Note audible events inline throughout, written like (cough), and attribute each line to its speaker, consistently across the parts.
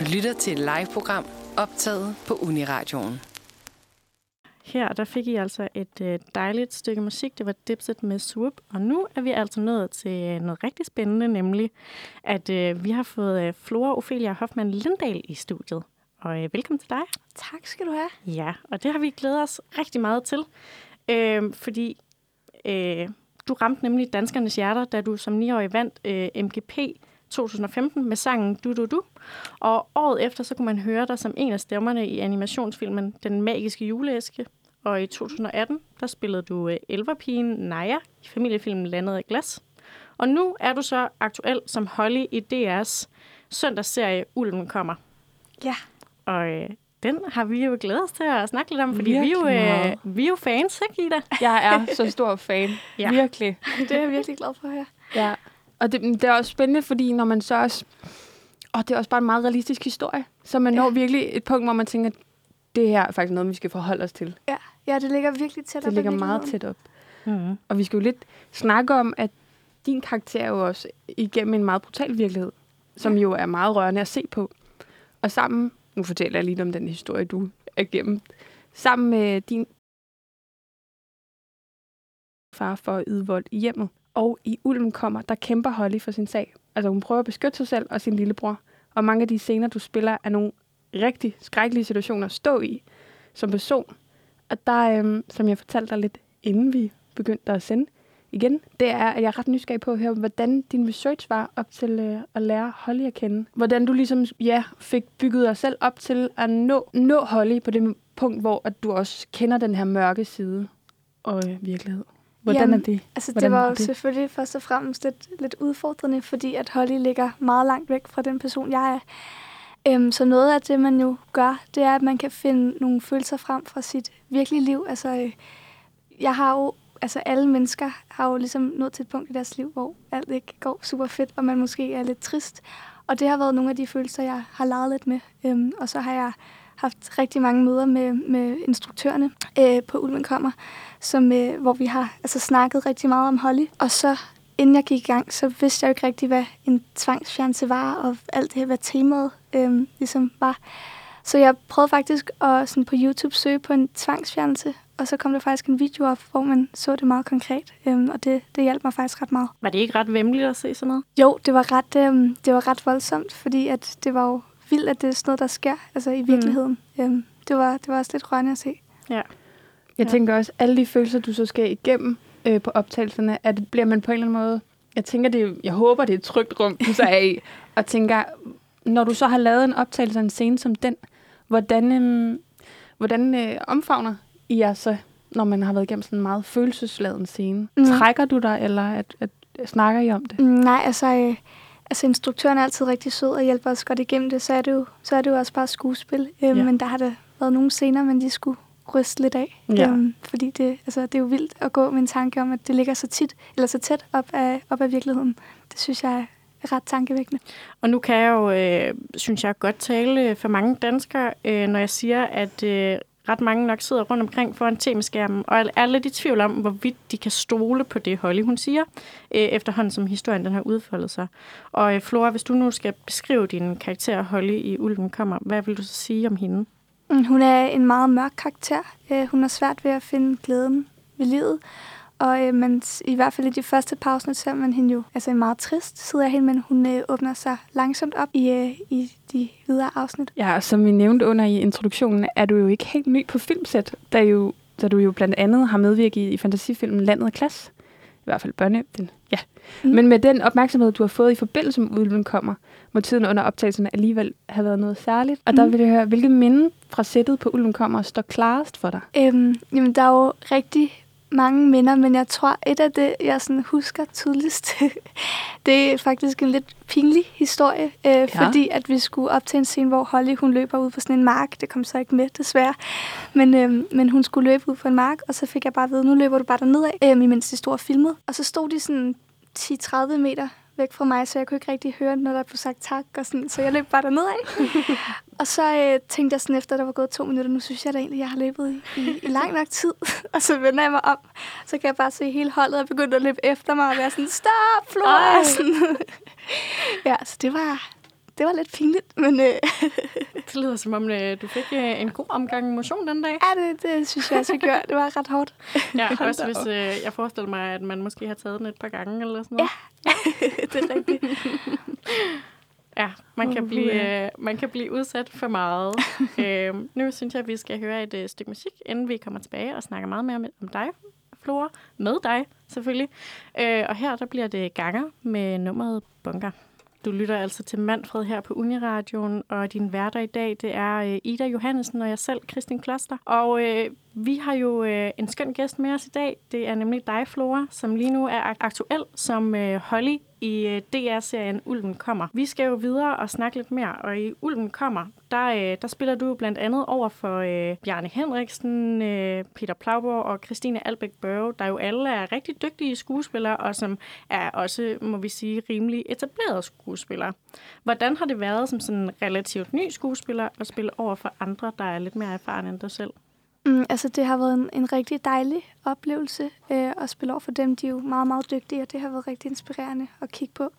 Speaker 1: Du lytter til et live-program optaget på Uniradioen.
Speaker 2: Her der fik I altså et øh, dejligt stykke musik. Det var Dipset med Swoop. Og nu er vi altså nået til noget rigtig spændende, nemlig at øh, vi har fået øh, Flora Ophelia Hoffmann Lindahl i studiet. Og øh, velkommen til dig.
Speaker 3: Tak skal du have.
Speaker 2: Ja, og det har vi glædet os rigtig meget til. Øh, fordi øh, du ramte nemlig danskernes hjerter, da du som 9-årig vandt øh, MGP 2015 med sangen Du Du Du. Og året efter, så kunne man høre dig som en af stemmerne i animationsfilmen Den Magiske Juleæske. Og i 2018, der spillede du øh, elverpigen Naja i familiefilmen Landet af Glas. Og nu er du så aktuel som Holly i DR's søndagsserie Ulven kommer.
Speaker 3: Ja.
Speaker 2: Og øh, den har vi jo glædet os til at snakke lidt om, fordi vi er, jo, øh, vi er jo fans, ikke Ida?
Speaker 4: Jeg er så stor fan.
Speaker 2: Ja.
Speaker 4: Virkelig.
Speaker 3: Det er jeg virkelig glad for at høre.
Speaker 4: Ja. Og det, det er også spændende, fordi når man så også... Og det er også bare en meget realistisk historie. Så man
Speaker 3: Ja.
Speaker 4: når virkelig et punkt, hvor man tænker, det her er faktisk noget, vi skal forholde os til.
Speaker 3: Ja, ja det ligger virkelig tæt op
Speaker 4: Det ligger meget tæt op.
Speaker 2: Mm.
Speaker 4: Og vi skal jo lidt snakke om, at din karakter er jo også igennem en meget brutal virkelighed, som jo er meget rørende at se på. Og sammen, nu fortæller jeg lidt om den historie, du er igennem, sammen med din far for at yde vold i hjemmet. Og i Ulven kommer, der kæmper Holly for sin sag. Altså hun prøver at beskytte sig selv og sin lillebror. Og mange af de scener, du spiller, er nogle rigtig skrækkelige situationer at stå i som person. Og der, øhm, som jeg fortalte dig lidt, inden vi begyndte at sende igen, det er, at jeg er ret nysgerrig på at høre, hvordan din research var op til øh, at lære Holly at kende. Hvordan du ligesom, ja, fik bygget dig selv op til at nå, nå Holly på det punkt, hvor at du også kender den her mørke side og øh, virkelighed. Hvordan
Speaker 3: Jamen,
Speaker 4: er det?
Speaker 3: Altså,
Speaker 4: Hvordan
Speaker 3: det var jo selvfølgelig først og fremmest lidt, lidt udfordrende, fordi at Holly ligger meget langt væk fra den person, jeg er. Øhm, så noget af det, man jo gør, det er, at man kan finde nogle følelser frem fra sit virkelige liv. Altså, øh, jeg har jo, altså alle mennesker har jo ligesom nået til et punkt i deres liv, hvor alt ikke går super fedt, og man måske er lidt trist. Og det har været nogle af de følelser, jeg har leget lidt med. Øhm, og så har jeg haft rigtig mange møder med, med instruktørerne øh, på Ulven Kommer, som, øh, hvor vi har altså, snakket rigtig meget om Holly. Og så, inden jeg gik i gang, så vidste jeg jo ikke rigtig, hvad en tvangsfjernelse var, og alt det her, hvad temaet øh, ligesom var. Så jeg prøvede faktisk at sådan på YouTube søge på en tvangsfjernelse, og så kom der faktisk en video op, hvor man så det meget konkret, øhm, og det, det hjalp mig faktisk ret meget.
Speaker 2: Var det ikke ret vemmeligt at se sådan noget?
Speaker 3: Jo, det var ret, øhm, det var ret voldsomt, fordi at det var jo vildt, at det er sådan noget, der sker altså i virkeligheden. Mm. Øhm, det, var, det var også lidt rørende at se.
Speaker 2: Ja.
Speaker 4: Jeg
Speaker 2: Ja.
Speaker 4: tænker også, alle de følelser, du så skal igennem øh, på optagelserne, at bliver man på en eller anden måde... Jeg tænker, det er, jeg håber, det er et trygt rum, du så er i. (laughs) og tænker, når du så har lavet en optagelse af en scene som den, hvordan, øhm, hvordan øh, omfavner I jer så, når man har været igennem sådan en meget følelsesladen scene?
Speaker 3: Mm.
Speaker 4: Mm. Trækker du dig, eller at, at, snakker I om det?
Speaker 3: Mm, Nej, altså, øh, altså instruktøren er altid rigtig sød og hjælper os godt igennem det, så er det jo, så er det jo også bare skuespil. Øhm,
Speaker 4: Ja.
Speaker 3: Men der har der været nogle scener, men de skulle ryste lidt af.
Speaker 4: Ja.
Speaker 3: Øhm, fordi det, altså, det er jo vildt at gå med en tanke om, at det ligger så tit, eller så tæt op af, op af virkeligheden. Det synes jeg er ret tankevækkende.
Speaker 2: Og nu kan jeg jo, øh, synes jeg, godt tale for mange danskere, øh, når jeg siger, at øh, ret mange nok sidder rundt omkring foran tv-skærmen, og er lidt i tvivl om, hvorvidt de kan stole på det, Holly hun siger, øh, efterhånden som historien den har udfoldet sig. Og øh, Flora, hvis du nu skal beskrive din karakter Holly i Ulven kommer, hvad vil du så sige om hende?
Speaker 3: Mm, hun er en meget mørk karakter. Øh, hun har svært ved at finde glæden ved livet. Og øh, man, i hvert fald i de første pauser ser man hende jo altså en meget trist side af hende, men hun øh, åbner sig langsomt op i, øh, i de videre afsnit.
Speaker 4: Ja, og som vi nævnte under i introduktionen, er du jo ikke helt ny på filmsæt, da, jo, da du jo blandt andet har medvirket i fantasifilmen Landet af Klasse. I hvert fald børne. Den, ja.
Speaker 3: Mm.
Speaker 4: Men med den opmærksomhed, du har fået i forbindelse med Ulven kommer, må tiden under optagelserne alligevel have været noget særligt. Og der
Speaker 3: Mm.
Speaker 4: vil jeg høre, hvilke minde fra sættet på Ulven kommer står klarest for dig?
Speaker 3: Øhm, jamen, der er jo rigtig mange minder, men jeg tror, et af det, jeg sådan husker tydeligst, (laughs) det er faktisk en lidt pinlig historie, øh, ja. fordi at vi skulle op til en scene, hvor Holly hun løber ud på sådan en mark. Det kom så ikke med, desværre. Men, øh, men hun skulle løbe ud på en mark, og så fik jeg bare at vide, nu løber du bare derned af, øh, imens de stod og filmede. Og så stod de sådan 10-30 meter væk fra mig, så jeg kunne ikke rigtig høre, når der blev sagt tak, og sådan, så jeg løb bare derned af. (laughs) og så øh, tænkte jeg sådan efter, at der var gået to minutter, nu synes jeg da egentlig, at jeg har løbet i, i, i lang nok tid. (laughs) og så vender jeg mig om, så kan jeg bare se hele holdet og begynde at løbe efter mig og være sådan, stop, Flora! Sådan. (laughs) ja, så det var, det var lidt pinligt, men øh, (laughs)
Speaker 2: Det lyder som om, øh, du fik øh, en god omgang motion den dag.
Speaker 3: ja, det, det synes jeg også, jeg gjorde. Det var ret hårdt.
Speaker 2: Ja, også hvis øh, jeg forestiller mig, at man måske har taget den et par gange eller sådan noget.
Speaker 3: det er rigtigt.
Speaker 2: Ja, man kan, blive, øh, man kan blive udsat for meget. (laughs) øhm, nu synes jeg, at vi skal høre et øh, stykke musik, inden vi kommer tilbage og snakker meget mere om, om dig, Flora. Med dig, selvfølgelig. Øh, og her der bliver det ganger med nummeret Bunker. Du lytter altså til Manfred her på Uniradioen, og din værter i dag, det er øh, Ida Johannesen og jeg selv, Kristin Kloster. Og øh, vi har jo øh, en skøn gæst med os i dag. Det er nemlig dig, Flora, som lige nu er aktuel som øh, Holly i øh, DR-serien Ulven kommer. Vi skal jo videre og snakke lidt mere, og i Ulven kommer, der, øh, der spiller du blandt andet over for øh, Bjarne Henriksen, øh, Peter Plauborg og Christine Albæk Børge, der jo alle er rigtig dygtige skuespillere, og som er også, må vi sige, rimelig etablerede skuespillere. Hvordan har det været som sådan en relativt ny skuespiller at spille over for andre, der er lidt mere erfarne end dig selv?
Speaker 3: Mm, altså, det har været en, en rigtig dejlig oplevelse øh, at spille over for dem. De er jo meget, meget dygtige, og det har været rigtig inspirerende at kigge på.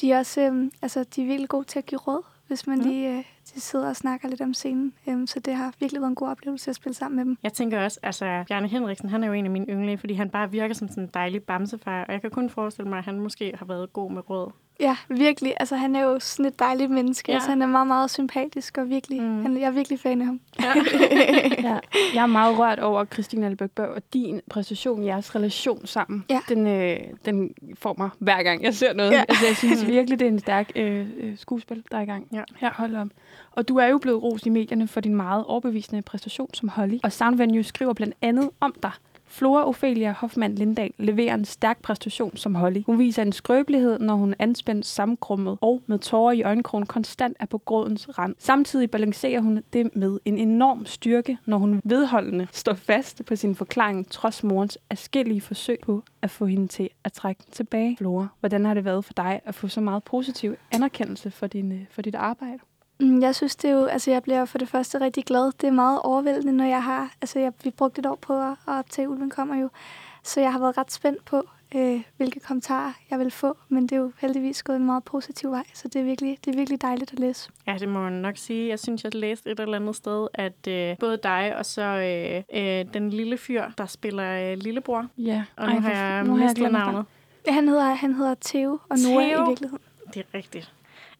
Speaker 3: De er også øh, altså, de er virkelig gode til at give råd, hvis man
Speaker 2: Mm.
Speaker 3: lige øh, de sidder og snakker lidt om scenen. Øh, så det har virkelig været en god oplevelse at spille sammen med dem.
Speaker 2: Jeg tænker også, altså Bjarne Henriksen, han er jo en af mine yndlinge, fordi han bare virker som sådan en dejlig bamsefar, og jeg kan kun forestille mig, at han måske har været god med råd.
Speaker 3: Ja, virkelig. Altså, han er jo sådan et dejligt menneske.
Speaker 2: Ja.
Speaker 3: Ja. Altså, han er meget, meget sympatisk, og virkelig, Mm. han, jeg er virkelig fan af ham.
Speaker 4: Ja, (laughs) jeg er meget rørt over Christine Albæk Børg og din præstation, jeres relation sammen.
Speaker 3: Ja.
Speaker 4: Den, øh, den får mig hver gang, jeg ser noget.
Speaker 3: Ja.
Speaker 4: Ja. Altså, jeg synes virkelig, det er en stærk øh, øh, skuespil, der er i gang.
Speaker 2: Ja.
Speaker 4: Her, hold om. Og du er jo blevet rost i medierne for din meget overbevisende præstation som Holly. Og Soundvenue skriver blandt andet om dig. Flora Ophelia Hoffmann Lindahl leverer en stærk præstation som Holly. Hun viser en skrøbelighed, når hun anspændt sammenkrummet og med tårer i øjenkrogen konstant er på grådens rand. Samtidig balancerer hun det med en enorm styrke, når hun vedholdende står fast på sin forklaring, trods morens afskillige forsøg på at få hende til at trække tilbage. Flora, hvordan har det været for dig at få så meget positiv anerkendelse for, din, øh, for dit arbejde?
Speaker 3: Mm, Jeg synes, det er jo, altså jeg bliver for det første rigtig glad. Det er meget overvældende, når jeg har, altså jeg, vi brugte et år på at, at optage Ulven kommer jo, så jeg har været ret spændt på, øh, hvilke kommentarer jeg vil få, men det er jo heldigvis gået en meget positiv vej, så det er virkelig, det er virkelig dejligt at læse.
Speaker 2: Ja, det må man nok sige. Jeg synes, jeg læste et eller andet sted, at øh, både dig og så øh, øh, den lille fyr, der spiller øh, lillebror,
Speaker 4: Ja,
Speaker 2: og nu
Speaker 4: Ej,
Speaker 2: har jeg
Speaker 4: nu har jeg
Speaker 2: mistet
Speaker 4: glemt
Speaker 2: navnet.
Speaker 3: Ja, Han hedder, han hedder Theo og Noah
Speaker 2: Theo?
Speaker 3: i virkeligheden.
Speaker 2: Det er rigtigt.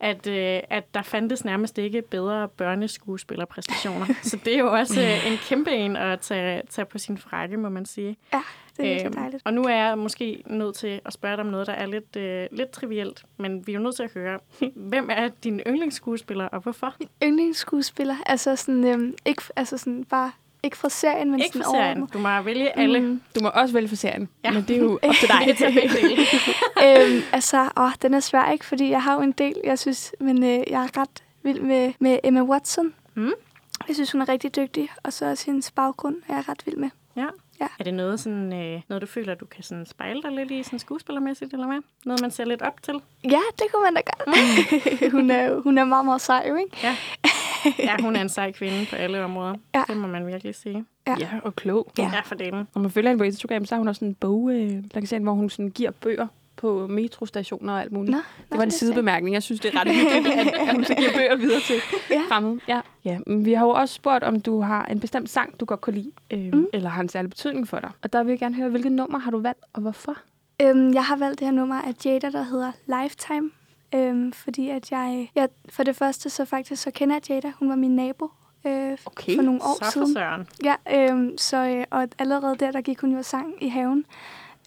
Speaker 2: At, øh, at der fandtes nærmest ikke bedre børneskuespillerpræstationer. (laughs) så det er jo også øh, en kæmpe en at tage, tage på sin frakke, må man sige.
Speaker 3: Ja, det er
Speaker 2: Øhm,
Speaker 3: dejligt.
Speaker 2: Og nu er jeg måske nødt til at spørge dig om noget, der er lidt, øh, lidt trivielt, men vi er jo nødt til at høre, (laughs) hvem er din yndlingsskuespiller, og hvorfor?
Speaker 3: Yndlingsskuespiller, altså sådan, øhm, ikke, altså sådan bare, ikke fra serien, men
Speaker 2: Ikke
Speaker 3: sådan
Speaker 2: for serien. Du må vælge alle. Mm.
Speaker 3: Mm.
Speaker 4: Du må også vælge for serien,
Speaker 2: Ja.
Speaker 4: men det er jo (laughs) op til dig. (laughs)
Speaker 3: Øhm, altså, åh, den er svær, ikke? Fordi jeg har jo en del, jeg synes, men øh, jeg er ret vild med, med Emma Watson.
Speaker 2: Mm.
Speaker 3: Jeg synes, hun er rigtig dygtig, og så også hendes baggrund er jeg ret vild med.
Speaker 2: Ja.
Speaker 3: Ja.
Speaker 2: Er det noget, sådan, øh, noget, du føler, du kan sådan spejle dig lidt i sådan skuespillermæssigt, eller hvad? Noget, man ser lidt op til?
Speaker 3: Ja, det kunne man da godt. (laughs) hun, er, hun er meget, meget sej, ikke?
Speaker 2: Ja. (laughs) ja, hun er en sej kvinde på alle områder.
Speaker 3: Ja.
Speaker 2: Det må man virkelig sige.
Speaker 3: Ja.
Speaker 4: Ja, og klog.
Speaker 3: Ja.
Speaker 2: Ja, for delen.
Speaker 4: Når man følger hende på Instagram, så har hun også sådan en bog, øh, hvor hun sådan giver bøger på metrostationer og alt muligt.
Speaker 3: Nå,
Speaker 4: det var en sidebemærkning. Jeg synes, det er ret hyggeligt, at, at hun så giver bøger videre til
Speaker 3: Ja.
Speaker 4: fremmede. Ja. ja. men vi har jo også spurgt, om du har en bestemt sang, du godt kan lide, øh, mm. eller har en særlig betydning for dig. Og der vil jeg gerne høre, hvilket nummer har du valgt, og hvorfor?
Speaker 3: Øhm, jeg har valgt det her nummer af Jada, der hedder Lifetime. Øhm, fordi at jeg, jeg, for det første så faktisk så kender jeg Jada. Hun var min nabo øh,
Speaker 4: Okay,
Speaker 3: for nogle år
Speaker 2: Så
Speaker 3: siden.
Speaker 2: søren.
Speaker 3: Ja, øhm, så, øh, og allerede der, der gik hun jo sang i haven.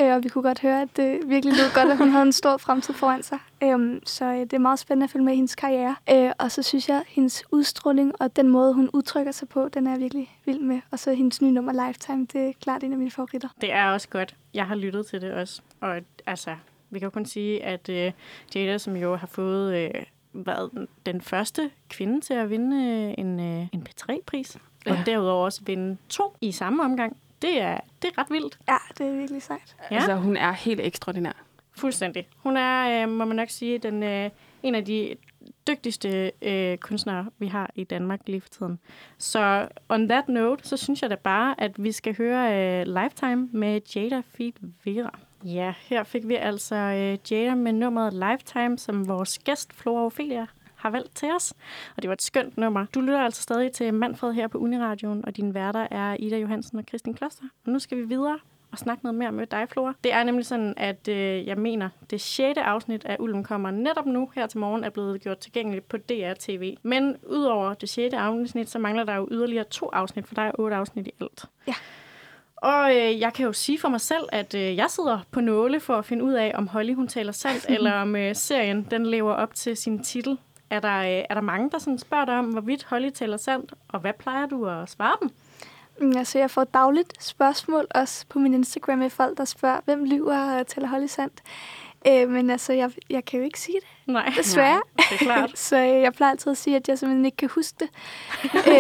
Speaker 3: Øh, og vi kunne godt høre, at det virkelig lød godt, at hun havde en stor fremtid foran sig. Øhm, så øh, det er meget spændende at følge med i hendes karriere. Øh, og så synes jeg, at hendes udstråling og den måde, hun udtrykker sig på, den er jeg virkelig vild med. Og så hendes nye nummer, Lifetime, det er klart en af mine favoritter.
Speaker 2: Det er også godt. Jeg har lyttet til det også. Og altså, vi kan jo kun sige, at øh, Jada, som jo har fået øh, været den- første kvinde til at vinde øh, en, øh, en P3-pris, ja. og derudover også vinde to i samme omgang, det er, det er ret vildt.
Speaker 3: Ja, det er virkelig sejt.
Speaker 2: Ja.
Speaker 4: Altså, hun er helt ekstraordinær.
Speaker 2: Fuldstændig. Hun er, øh, må man nok sige, den, øh, en af de dygtigste øh, kunstnere, vi har i Danmark lige for tiden. Så on that note, så synes jeg da bare, at vi skal høre øh, Lifetime med Jada Feet Vera. Ja, her fik vi altså øh, Jada med nummeret Lifetime som vores gæst, Flora Ophelia, har valgt til os. Og det var et skønt nummer. Du lytter altså stadig til Manfred her på Uniradioen, og dine værter er Ida Johansen og Kristin Kloster. Og nu skal vi videre og snakke noget mere med dig, Flora. Det er nemlig sådan, at øh, jeg mener, det sjette afsnit af Ulven kommer netop nu her til morgen er blevet gjort tilgængeligt på DR-TV. Men udover det sjette afsnit, så mangler der jo yderligere to afsnit, for der er otte afsnit i alt.
Speaker 3: Ja.
Speaker 2: Og øh, jeg kan jo sige for mig selv, at øh, jeg sidder på nåle for at finde ud af, om Holly hun taler sandt, (laughs) eller om øh, serien den lever op til sin titel. Er der, øh, er der mange, der sådan spørger dig om, hvorvidt Holly taler sandt, og hvad plejer du at svare dem?
Speaker 3: Mm, Altså, jeg får dagligt spørgsmål også på min Instagram med folk, der spørger, hvem lyver og tæller Holly sandt. Øh, men altså, jeg, jeg kan jo ikke sige det,
Speaker 2: Nej,
Speaker 3: desværre.
Speaker 2: Nej, det er klart. (laughs)
Speaker 3: Så øh, jeg plejer altid at sige, at jeg simpelthen ikke kan huske det. (laughs) øh,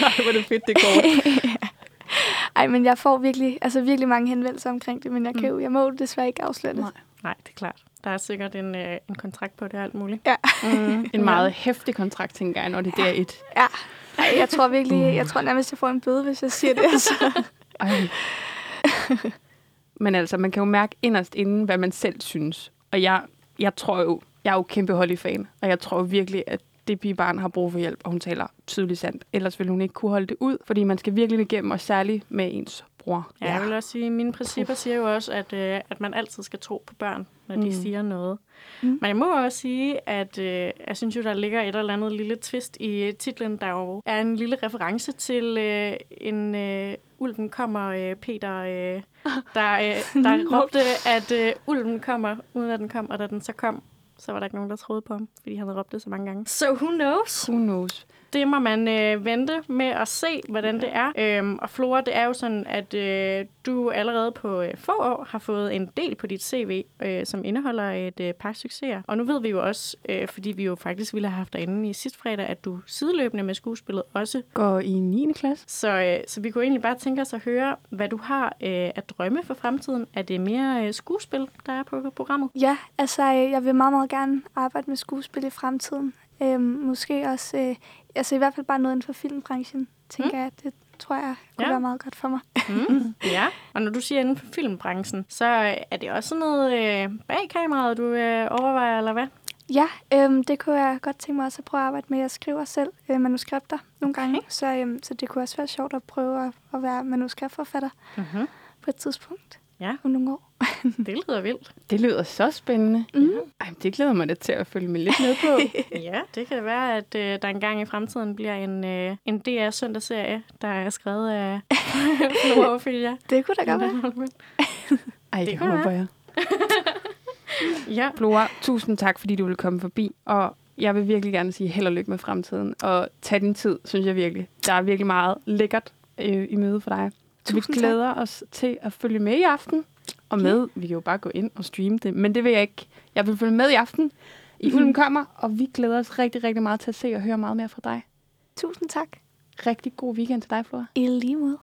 Speaker 4: Nej, hvor er det fedt, det går.
Speaker 3: Ej, men jeg får virkelig, altså virkelig mange henvendelser omkring det, men jeg, kan jo, jeg må jo desværre ikke afsløre det.
Speaker 4: Nej.
Speaker 2: Nej, det er klart. Der er sikkert en, øh, en kontrakt på det og alt muligt.
Speaker 3: Ja.
Speaker 2: Mm,
Speaker 4: En meget hæftig kontrakt, tænker jeg, når det er et.
Speaker 3: Ja. Ej, jeg tror virkelig, jeg tror nærmest, jeg får en bøde, hvis jeg siger det. Altså. (laughs)
Speaker 4: Ej. Men altså, man kan jo mærke inderst inden, hvad man selv synes. Og jeg, jeg tror jo, jeg er jo kæmpe Holly-fan, og jeg tror virkelig, at det pigebarn har brug for hjælp, og hun taler tydeligt sandt. Ellers ville hun ikke kunne holde det ud, fordi man skal virkelig igennem, og særligt med ens bror.
Speaker 2: Ja, jeg vil også sige, at mine principper siger jo også, at, øh, at man altid skal tro på børn, når de
Speaker 4: Mm.
Speaker 2: siger noget.
Speaker 3: Mm.
Speaker 2: Men jeg må også sige, at øh, jeg synes jo, der ligger et eller andet lille twist i øh, titlen, der jo er en lille reference til øh, en øh, Ulven kommer, øh, Peter, øh, (laughs) der, øh, der råbte, at øh, Ulven kommer, uden at den kom, og da den så kom, så var der ikke nogen, der troede på ham, fordi han havde råbt det så mange gange. So who knows?
Speaker 4: Who knows?
Speaker 2: Det må man øh, vente med at se, hvordan det er. Øhm, og Flora, det er jo sådan, at øh, du allerede på øh, få år har fået en del på dit CV, øh, som indeholder et øh, par succeser. Og nu ved vi jo også, øh, fordi vi jo faktisk ville have haft dig inde i sidste fredag, at du sideløbende med skuespillet også.
Speaker 4: Går i 9. klasse?
Speaker 2: Så, øh, så vi kunne egentlig bare tænke os at høre, hvad du har øh, at drømme for fremtiden. Er det mere øh, skuespil, der er på programmet?
Speaker 3: Ja, altså, øh, jeg vil meget, meget gerne arbejde med skuespil i fremtiden. Øhm, måske også, øh, altså i hvert fald bare noget inden for filmbranchen, tænker
Speaker 2: Mm.
Speaker 3: jeg. Det tror jeg kunne
Speaker 2: Ja.
Speaker 3: være meget godt for mig.
Speaker 2: Mm, (laughs) ja, og når du siger inden for filmbranchen, så er det også sådan noget øh, bag kameraet, du øh, overvejer, eller hvad?
Speaker 3: Ja, øhm, det kunne jeg godt tænke mig også at prøve at arbejde med. Jeg skriver selv øh, manuskripter nogle gange, så, øhm, så det kunne også være sjovt at prøve at, at være manuskriptforfatter
Speaker 2: Mm-hmm.
Speaker 3: på et tidspunkt
Speaker 2: Ja.
Speaker 3: om nogle år. (laughs)
Speaker 2: Det lyder vildt.
Speaker 4: Det lyder så spændende.
Speaker 3: Mm.
Speaker 4: Ej, det glæder mig da til at følge med lidt med på. (laughs)
Speaker 2: Ja, det kan det være, at øh, der engang i fremtiden bliver en, øh, en DR søndagsserie, der er skrevet af (laughs) Flora Ophelia.
Speaker 3: Det kunne da godt være.
Speaker 4: Ej,
Speaker 2: Det
Speaker 4: det, håber
Speaker 2: være.
Speaker 4: jeg.
Speaker 2: Ja,
Speaker 4: Flora, tusind tak, fordi du ville komme forbi. Og jeg vil virkelig gerne sige held og lykke med fremtiden. Og tag din tid, synes jeg virkelig. Der er virkelig meget lækkert øh, i møde for dig. Så vi
Speaker 3: Tusind tak.
Speaker 4: glæder os til at følge med i aften. Og med, vi kan jo bare gå ind og streame det, men det vil jeg ikke. Jeg vil følge med i aften. I Ulm kommer, og vi glæder os rigtig, rigtig meget til at se og høre meget mere fra dig.
Speaker 3: Tusind tak.
Speaker 4: Rigtig god weekend til dig, Flora.
Speaker 3: I lige måde.